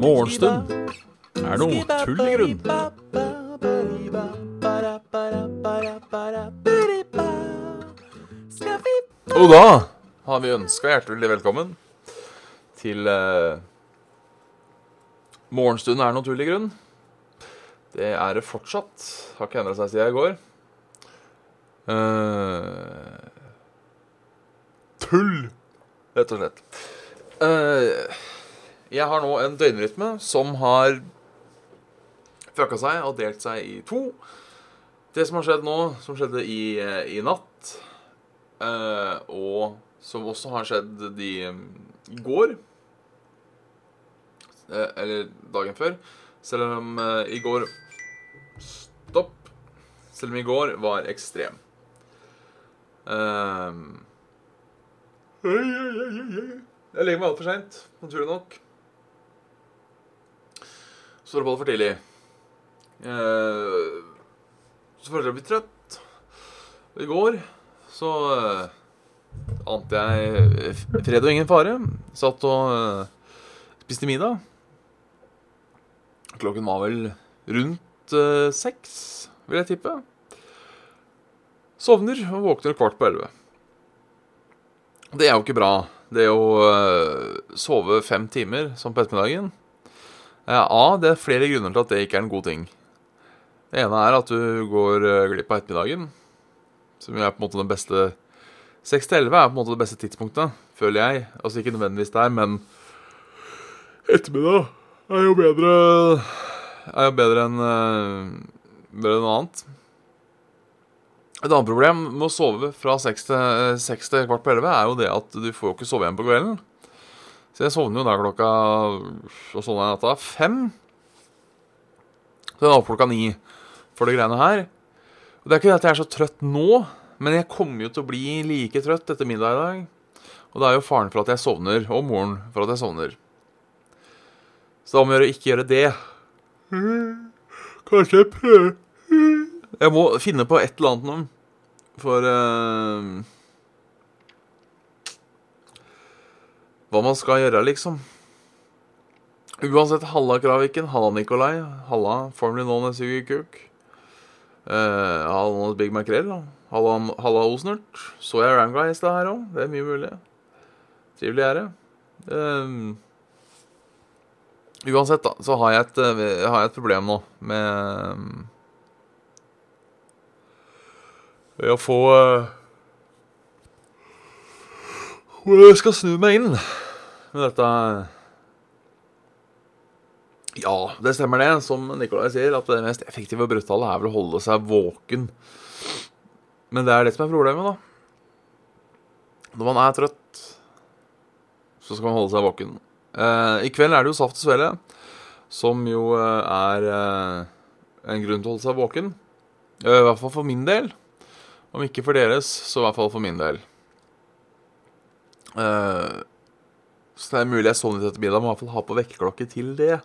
Morgenstund er noe tull i grunn. Og da har vi ønska hjertelig velkommen til eh, Morgenstund er noe tull i grunn. Det er det fortsatt. Har ikke endra seg siden i går. Eh, tull, rett og slett. Eh, jeg har nå en døgnrytme som har fucka seg og delt seg i to. Det som har skjedd nå, som skjedde i, eh, i natt, eh, og som også har skjedd de, i går Eller dagen før. Selv om i går Stopp. Selv om i går var ekstrem. Um, jeg legger meg altfor seint, naturlig nok. Står opp altfor tidlig. Uh, så føler jeg meg trøtt. I går så uh, ante jeg fred og ingen fare. Satt og uh, spiste middag. Klokken var vel rundt uh, seks, vil jeg tippe. Sovner og våkner kvart på elleve. Det er jo ikke bra. Det å uh, sove fem timer som på ettermiddagen A, det er flere grunner til at det ikke er en god ting. Det ene er at du går uh, glipp av ettermiddagen, som er på en måte den beste 6 til 11 er på en måte det beste tidspunktet, føler jeg. Altså ikke nødvendigvis der, men ettermiddag er jo bedre Er jo bedre enn uh, bedre enn annet. Et annet problem med å sove fra seks til, seks til kvart på elleve er jo det at du får jo ikke sove igjen på kvelden. Så jeg sovner jo da klokka Og sånn er natta fem. Så jeg er oppe klokka ni for det greiene her. Og Det er ikke det at jeg er så trøtt nå, men jeg kommer jo til å bli like trøtt etter middag i dag. Og det er jo faren for at jeg sovner, og moren for at jeg sovner. Så da må jeg ikke gjøre det. Kanskje jeg prøver Jeg må finne på et eller annet nå. For uh, Hva man skal gjøre, liksom. Uansett, halla Kraviken, halla Nikolai, halla formerly known as Hugi Cook. Uh, halla Big Makrell, halla, halla Osnert. Så jeg Ramguy i stad her òg. Det er mye mulig. Trivelig er det. Uh, Uansett, da, så har jeg et, jeg har et problem nå med Ved å få Hvor jeg skal snu meg inn med dette Ja, det stemmer det, som Nikolai sier, at det mest effektive og brutale er vel å holde seg våken. Men det er det som er problemet, da. Når man er trøtt, så skal man holde seg våken. Eh, I kveld er det jo Saft og Svele, som jo uh, er eh, en grunn til å holde seg våken. I hvert fall for min del. Om ikke for deres, så i hvert fall for min del. så det er mulig jeg sovnet etter middag, må i hvert fall ha på vekkerklokke til det.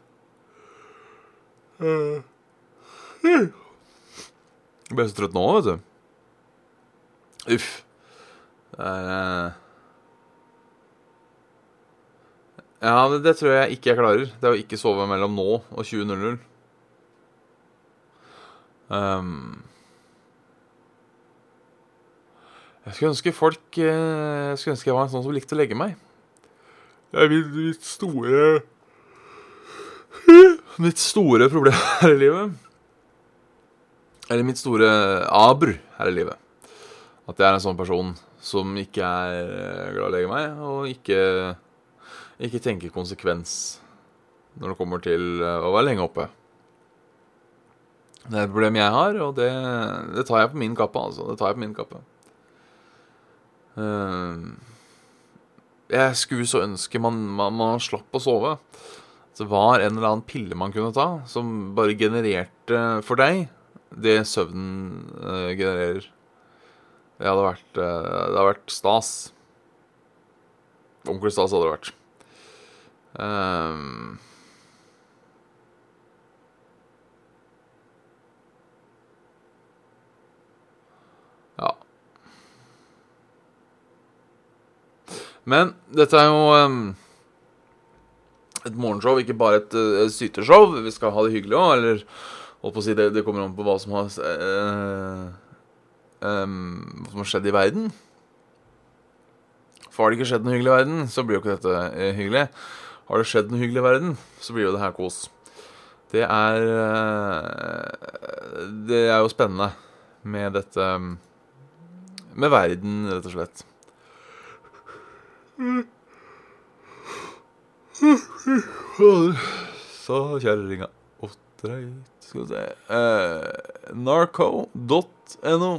Jeg ble så trøtt nå, vet du. Uff. Det er Ja, det, det tror jeg ikke jeg klarer. Det å ikke sove mellom nå og 20.00. Um, jeg skulle ønske folk eh, Jeg skulle ønske jeg var en sånn som likte å legge meg. Det er mitt, mitt store Mitt store problem her i livet. Eller mitt store abr her i livet. At jeg er en sånn person som ikke er glad i å legge meg, og ikke ikke tenker konsekvens når det kommer til å være lenge oppe. Det er et problem jeg har, og det, det tar jeg på min kappe. altså. Det tar jeg på min kappe. Uh, jeg skulle så ønske man, man, man, slapp å sove. Det var en eller annen pille man kunne ta, som bare genererte for deg det søvnen uh, genererer. Det hadde vært, uh, det hadde vært stas. Ordentlig stas hadde det vært. Um, Men dette er jo um, et morgenshow, ikke bare et, uh, syteshow. Vi skal ha det hyggelig òg, eller holdt på å si det, det kommer an på hva som har uh, um, Hva som har skjedd i verden. For har det ikke skjedd noe hyggelig i verden, så blir jo ikke dette uh, hyggelig. Har det skjedd noe hyggelig i verden, så blir jo det her kos. Det er Det er jo spennende med dette Med verden, rett og slett. Så kjerringa Ottereit Skal vi se eh, Narco.no.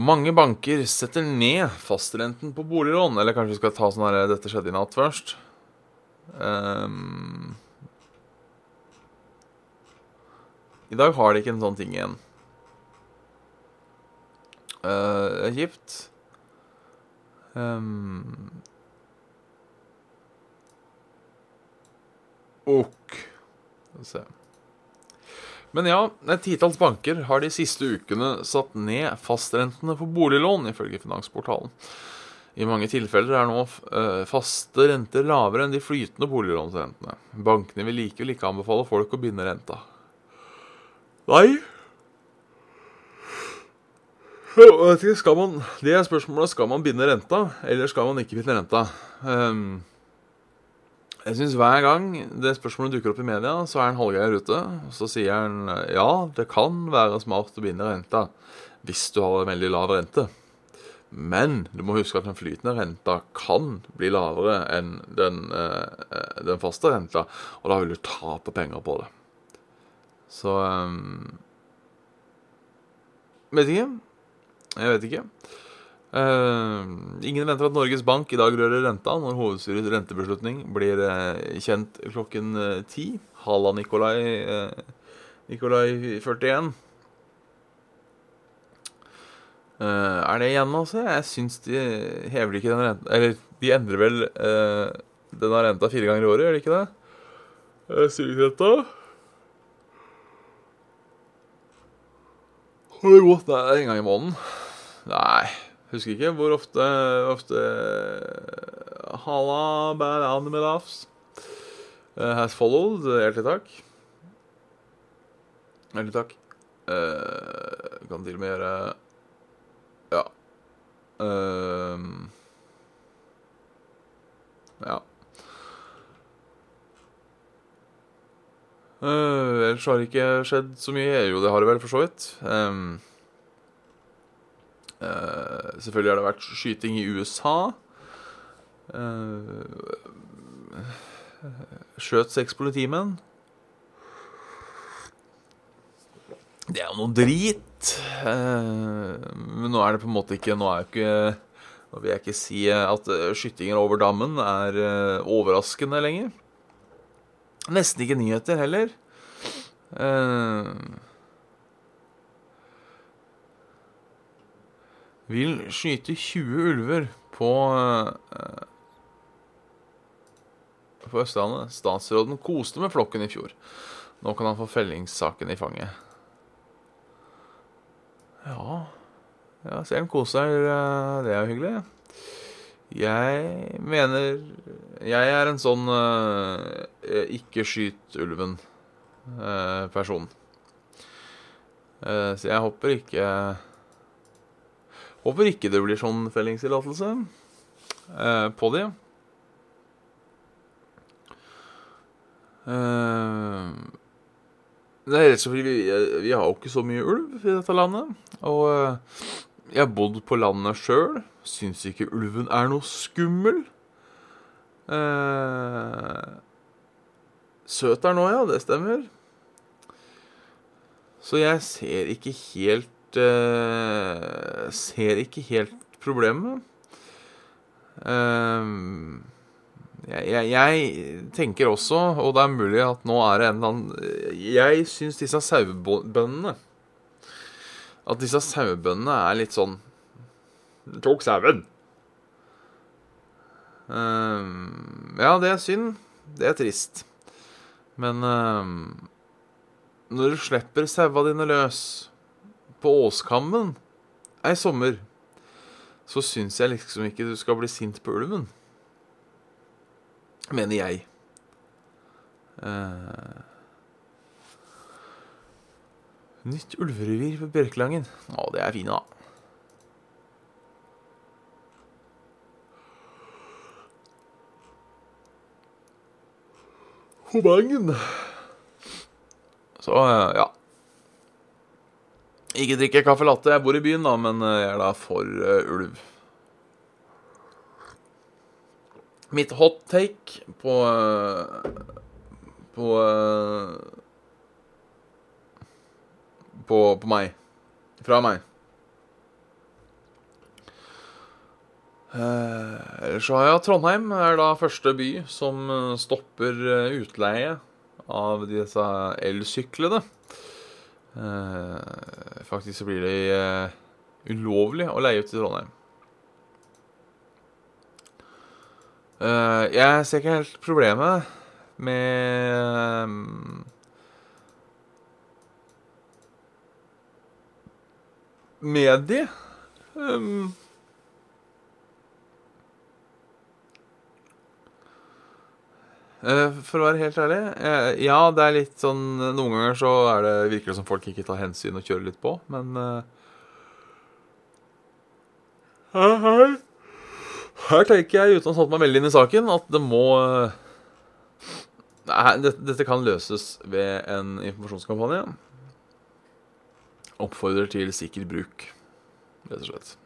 Mange banker setter ned fastrenten på boliglån. Eller kanskje vi skal ta sånn her Dette skjedde i natt først. Um, I dag har de ikke en sånn ting igjen. Uh, det er kjipt. Um. Skal vi se. Men ja, et titalls banker har de siste ukene satt ned fastrentene på boliglån, ifølge Finansportalen. I mange tilfeller er nå uh, faste renter lavere enn de flytende boliglånsrentene. Bankene vil likevel ikke anbefale folk å binde renta. Nei. Ikke, man, det er spørsmålet skal man binde renta, eller skal man ikke binde renta. Um, jeg syns hver gang det spørsmålet dukker opp i media, så er han Hallgeir ute. Og så sier han ja, det kan være smart å binde renta hvis du har en veldig lav rente. Men du må huske at den flytende renta kan bli lavere enn den, eh, den faste renta, og da vil du tape penger på det. Så um, Vet ikke. Jeg vet ikke. Uh, ingen venter at Norges Bank i dag rører renta når hovedstyrets rentebeslutning blir uh, kjent klokken uh, ti. Halla Nikolai Nikolai 41. er det igjen, altså? Jeg syns de hever ikke den renta Eller de endrer vel denne renta fire ganger i året, gjør de ikke det? Styringsrenta. Har det gått der en gang i måneden? Nei. Husker ikke hvor ofte, ofte Halla, bad animalafs. Uh, has followed. Hjertelig takk. Hjertelig takk. Uh, kan til og med gjøre Ja. Uh, ja. Uh, ellers har det ikke skjedd så mye. Jo, det har det vel, for så vidt. Um, Uh, selvfølgelig har det vært skyting i USA. Uh, skjøt seks politimenn. Det er jo noe drit. Uh, men nå er det på en måte ikke Nå er jo ikke Nå vil jeg ikke si at skytinger over dammen er overraskende lenger. Nesten ikke nyheter heller. Uh, vil skyte 20 ulver på uh, på Østlandet. Statsråden koste med flokken i fjor. Nå kan han få fellingssaken i fanget. Ja Ja, ser han koser seg. Eh, det er jo hyggelig. Jeg mener Jeg er en sånn uh, ikke skyt ulven-person. Uh, så jeg hopper ikke Håper ikke det blir sånn fellingstillatelse eh, på det. Eh, det er rett og slett vi, vi har jo ikke så mye ulv i dette landet. Og eh, jeg har bodd på landet sjøl. Syns ikke ulven er noe skummel. Eh, søt er nå, ja. Det stemmer. Så jeg ser ikke helt uh, ser ikke helt problemet. Jeg, jeg, jeg, tenker også, og det er mulig at nå er det en eller annen Jeg syns disse sauebøndene At disse sauebøndene er litt sånn Tok sauen! Uh, ja, det er synd. Det er trist. Men uh, når du slipper saua dine løs på Åskammen ei sommer, så syns jeg liksom ikke du skal bli sint på ulven. Mener jeg. Eh, nytt ulverevir på Bjørkelangen. Å, det er fine, da. Hobangen. Så, eh, ja. Ikke drikke kaffe latte. Jeg bor i byen, da, men eh, jeg er da for uh, ulv. Mitt hot take på uh, På på, på meg. Fra meg. Ellers så har jeg Trondheim. er da første by som stopper utleie av disse elsyklene. Eh, faktisk så blir det eh, ulovlig å leie ut i Trondheim. Eh, jeg ser ikke helt problemet med Med de. Um, for å være helt ærlig, eh, ja, det er litt sånn Noen ganger så er det, virker det som folk ikke tar hensyn og kjører litt på, men uh, her, her, tenker jeg, uten å satt meg veldig inn i saken, at det må nei, dette kan løses ved en informasjonskampanje. Oppfordrer til sikker bruk, rett og slett.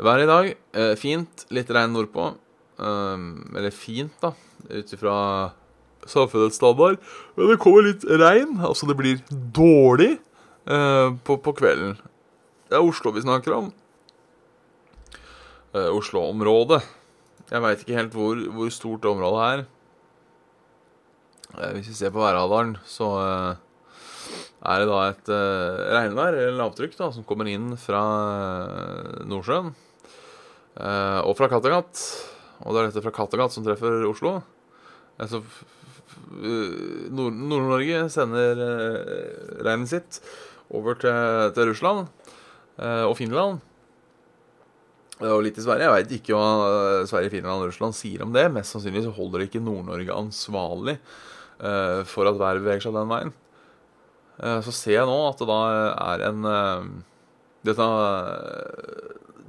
Været i dag, fint. Litt regn nordpå. Eller fint, da, ut ifra samfunnets standard. Men det kommer litt regn. Altså, det blir dårlig uh, på, på, kvelden. Det er Oslo vi snakker om. Uh, Oslo-området. Jeg veit ikke helt hvor, hvor, stort det området er. Uh, hvis vi ser på værradaren, så er det da et regnvær, eller lavtrykk, da, som kommer inn fra Nordsjøen. og fra Kattegat. Og det er dette fra Kattegat som treffer Oslo. Altså, Nord-Norge sender eh, regnet sitt over til, til Russland eh, og Finland. Og litt i Sverige. Jeg veit ikke hva eh, Sverige, Finland og Russland sier om det. Mest sannsynlig så holder ikke Nord-Norge ansvarlig for at været beveger seg den veien. så ser jeg nå at det da er en Dette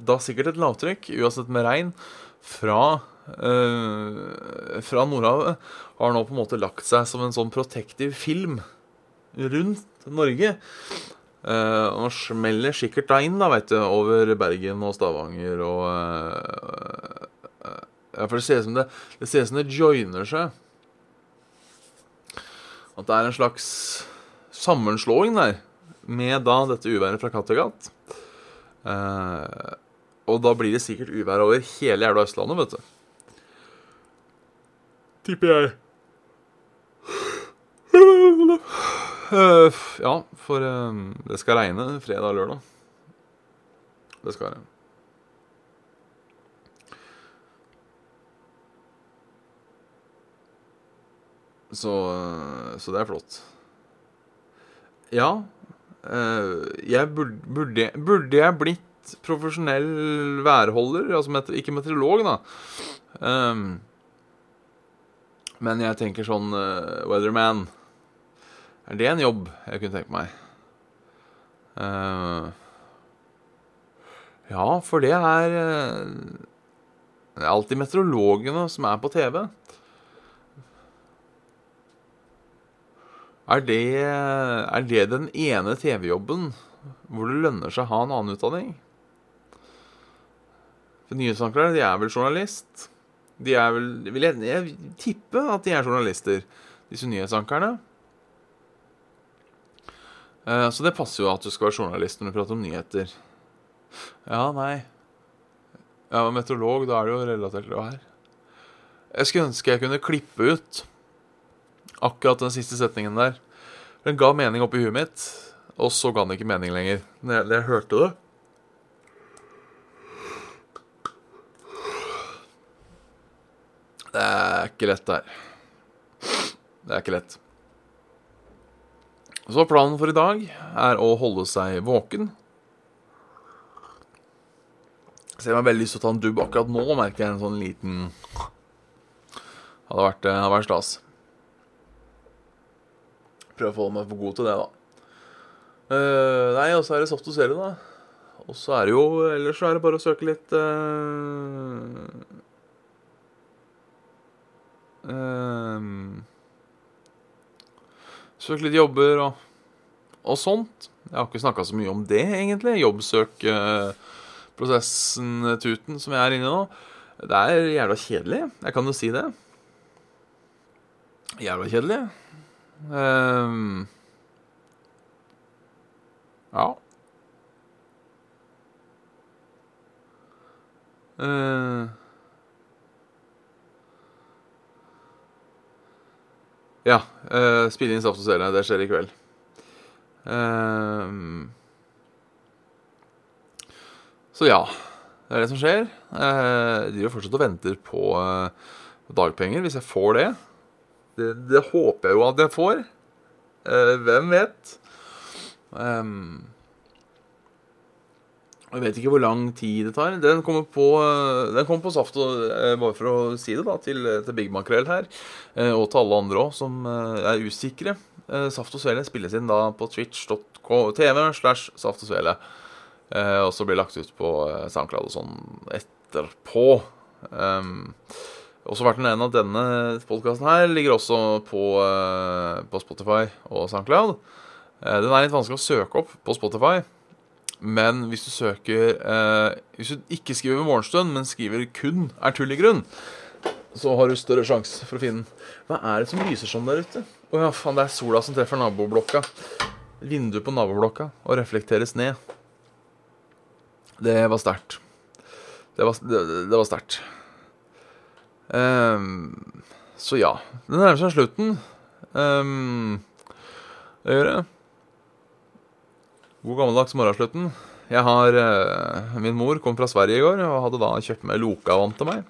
Da sikkert et lavtrykk, uansett med regn, fra, eh, fra Nordhavet har nå på en måte lagt seg som en sånn protektiv film rundt Norge. Eh, og smeller sikkert da inn da, vet du, over Bergen og Stavanger og eh, Ja, for det ser ut som det, det ser som det joiner seg. At det er en slags sammenslåing der med da dette uværet fra Kattegat. Uh, og da blir det sikkert uvær over hele jævla Østlandet, vet du. Tipper jeg. Ja, for um, det skal regne fredag og lørdag. Det skal det. Så, så det er flott. Ja, jeg burde, burde, burde jeg blitt profesjonell værholder. Altså met ikke meteorolog, da. Um, men jeg tenker sånn uh, Weatherman. Er det en jobb jeg kunne tenke meg? Uh, ja, for det er uh, Det er alltid meteorologene som er på TV. Er det, er det den ene TV-jobben hvor det lønner seg å ha en annen utdanning? For nyhetsankere, de er vel journalist? De er vel Vil jeg, jeg tippe at de er journalister, disse nyhetsankerne. Uh, så det passer jo at du skal være journalist når du prater om nyheter. Ja, nei Ja, var meteorolog, da er det jo relatert til det her. Jeg skulle ønske jeg kunne klippe ut akkurat den siste setningen der. Den ga mening oppi huet mitt, og så ga den ikke mening lenger. Når jeg, når jeg hørte. Det er ikke lett, det her. Det er ikke lett. Så planen for i dag er å holde seg våken. Så jeg har veldig lyst til å ta en dubb akkurat nå, merker jeg en sånn liten Hadde vært, hadde vært stas. Prøve å få meg for god til det, da. Uh, nei, og så er det Soft å se det, da. Og så er det jo Ellers så er det bare å søke litt uh, uh, Søke litt jobber og, og sånt. Jeg har ikke snakka så mye om det, egentlig. Jobbsøk prosessen, tuten, som jeg er inne i nå. Det er jævla kjedelig. Jeg kan jo si det. Jævla kjedelig. Um, ja. Uh, ja. Uh, spille inn Saft og Svele. Det skjer i kveld. Uh, så ja, det er det som skjer. Jeg driver fortsatt og venter på uh, dagpenger, hvis jeg får det. det. Det, håper jeg jo at jeg får. Uh, hvem vet? Um, jeg vet ikke hvor lang tid det tar. Den kommer på, uh, den kommer på Saft, og, bare for å si det da, til, til Big Makrell her, og til alle andre òg som er usikre. Saft og Svele spilles inn da på twitch.tv slash Saft og Svele. Eh, og så blir lagt ut på eh, SoundCloud og sånn etterpå. Um, også vært en av denne podkasten her ligger også på, på, Spotify og SoundCloud. Den er litt vanskelig å søke opp på Spotify. Men hvis du søker eh, Hvis du ikke skriver Morgenstund, men skriver kun 'er tull i grunn', så har du større sjanse for å finne den. Hva er det som lyser sånn der ute? Å ja, faen, det er sola som treffer naboblokka. Vinduet på naboblokka og reflekteres ned. Det var sterkt. Det var, det, det var sterkt. Um, så ja. Det nærmer seg slutten. Um, det gjør det. God gammeldags morgenslutten. Jeg har uh, Min mor kom fra Sverige i går og hadde da kjøpt med Loka-vann til meg.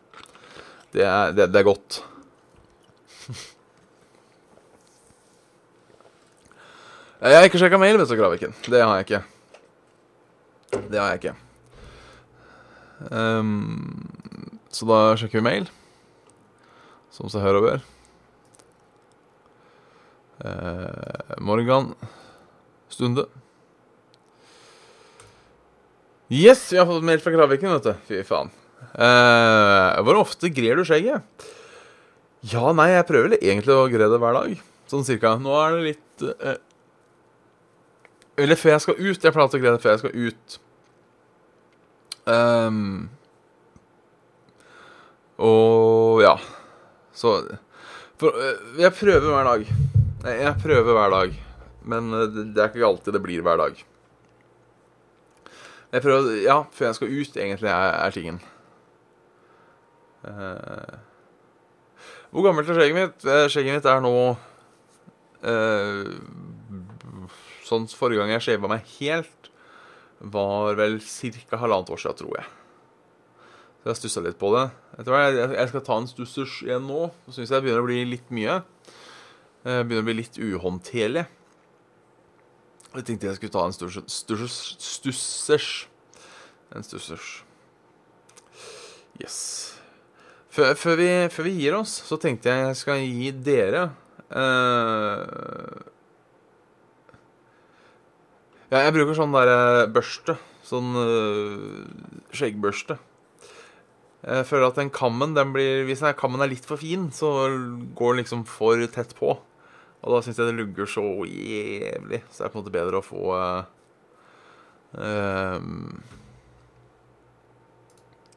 Det er, det, det er godt. jeg har ikke sjekka mail, vet du, Graviken. Det har jeg ikke. Det har jeg ikke. Um, så da sjekker vi mail, som seg hør og bør. Uh, Morgan Stunde. Yes, vi har fått mail fra Kraviken, vet du. Fy faen. Uh, hvor ofte grer du skjegget? Ja, nei, jeg prøver egentlig å gre det hver dag. Sånn cirka. Nå er det litt uh, Eller før jeg skal ut. Jeg pleier å gre det før jeg skal ut. Um, og ja. Så for, eh, Jeg prøver hver dag. Jeg prøver hver dag. Men det er ikke alltid det blir hver dag. Jeg prøver Ja, før jeg skal ut, egentlig, er, er tingen. Uh, hvor gammelt er skjegget mitt? Skjegget mitt er nå uh, Sånn forrige gang jeg shava meg helt var vel ca. halvannet år siden, tror jeg. Så jeg stussa litt på det. Jeg, skal ta en stussers igjen nå. Så syns jeg det begynner å bli litt mye. Eh, begynner å bli litt uhåndterlig. Jeg tenkte jeg skulle ta en stussers. Stussers. En stussers. Yes. Før, før, vi, før, vi, gir oss, så tenkte jeg jeg skal gi dere eh, ja, jeg bruker sånn der eh, børste. Sånn uh, skjeggbørste. Jeg føler at den kammen den blir, Hvis kammen er litt for fin, så går den liksom for tett på. Og da syns jeg det lugger så jævlig. Så det er på en måte bedre å få uh, uh,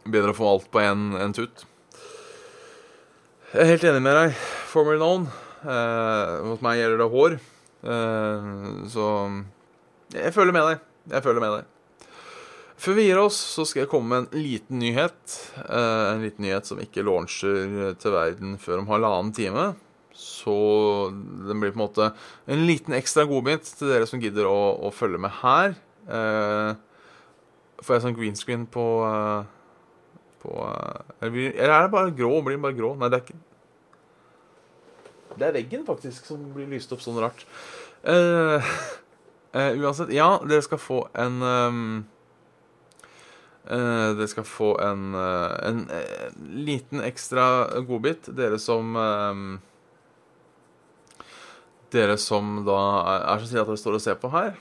Bedre å få alt på én tut. Jeg er helt enig med deg. Formula known. Uh, hos meg gjelder det hår. så jeg føler med deg. Jeg føler med deg. Før vi gir oss, så skal jeg komme med en liten nyhet. Eh, en liten nyhet som ikke launcher til verden før om halvannen time. Så den blir på en måte en liten ekstra godbit til dere som gidder å, å følge med her. Eh, får jeg sånn green screen på, uh, på uh, eller, er det bare grå? Blir den bare grå? Nei, det er ikke Det er veggen, faktisk, som blir lyst opp sånn rart. Eh, eh, uansett, ja, dere skal få en um, Eh, dere skal få en, eh, en, eh, liten ekstra godbit, dere som eh, Dere som da er, så snille at dere står og ser på her.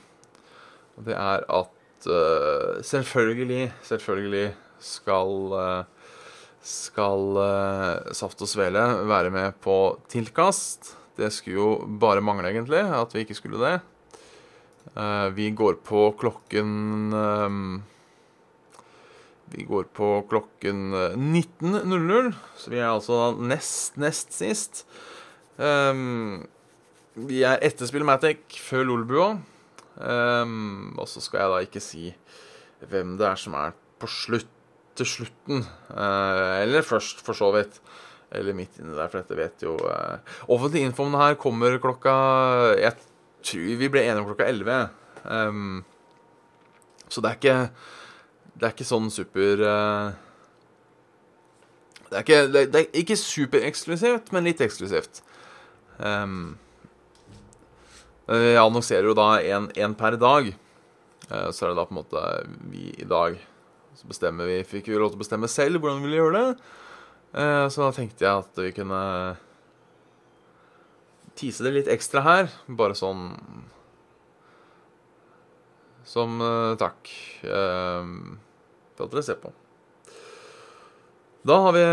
Det er at uh, selvfølgelig, selvfølgelig skal uh, skal uh, Saft og Svele være med på tilkast. Det skulle jo bare mangle, egentlig, at vi ikke skulle det. Uh, vi går på klokken um, Vi går på klokken eh, 19.00, så vi er altså nest, nest sist. Um, vi er etter Spillmatic, før Lolbua. Um, og så skal jeg da ikke si hvem det er som er på slutt til slutten. Uh, eller først, for så vidt. Eller midt inni der, for dette vet jo uh, Offentlig info om det her kommer klokka Jeg tror vi ble enige om klokka 11. Um, så det er ikke Det er ikke sånn super uh, det, er ikke, det, det ikke supereksklusivt, men litt eksklusivt. Um, jeg annonserer jo da én per dag. Eh, så er det da på en måte vi i dag så bestemmer vi, fikk vi lov til å bestemme selv hvordan vi ville gjøre det. Eh, så da tenkte jeg at vi kunne tease det litt ekstra her. Bare sånn Som eh, takk eh, for at dere ser på. Da har vi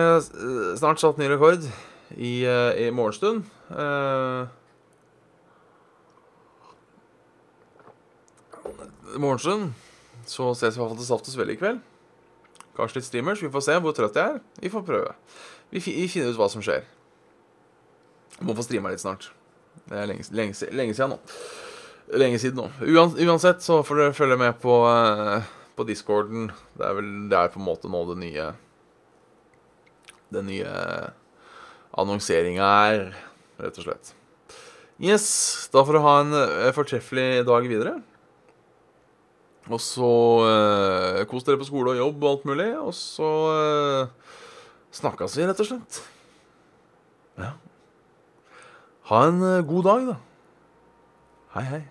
snart satt ny rekord i, i morgenstund. Morgenstund så ses vi i hvert fall til Saft og Svelle i kveld. Kanskje litt streamers. Vi får se hvor trøtt jeg er. Vi får prøve. Vi, vi finner ut hva som skjer. Jeg må få streama litt snart. Det er lenge, lenge, lenge siden nå. Lenge siden nå. uansett så får dere følge med på, uh, på discorden. Det er vel det er på en måte nå det nye Den nye annonseringa er, rett og slett. Yes. Da får du ha en uh, fortreffelig dag videre. Og så eh, kos dere på skole og jobb og alt mulig. Og så eh, snakkes vi, rett og slett. Ja. Ha en eh, god dag, da. Hei, hei.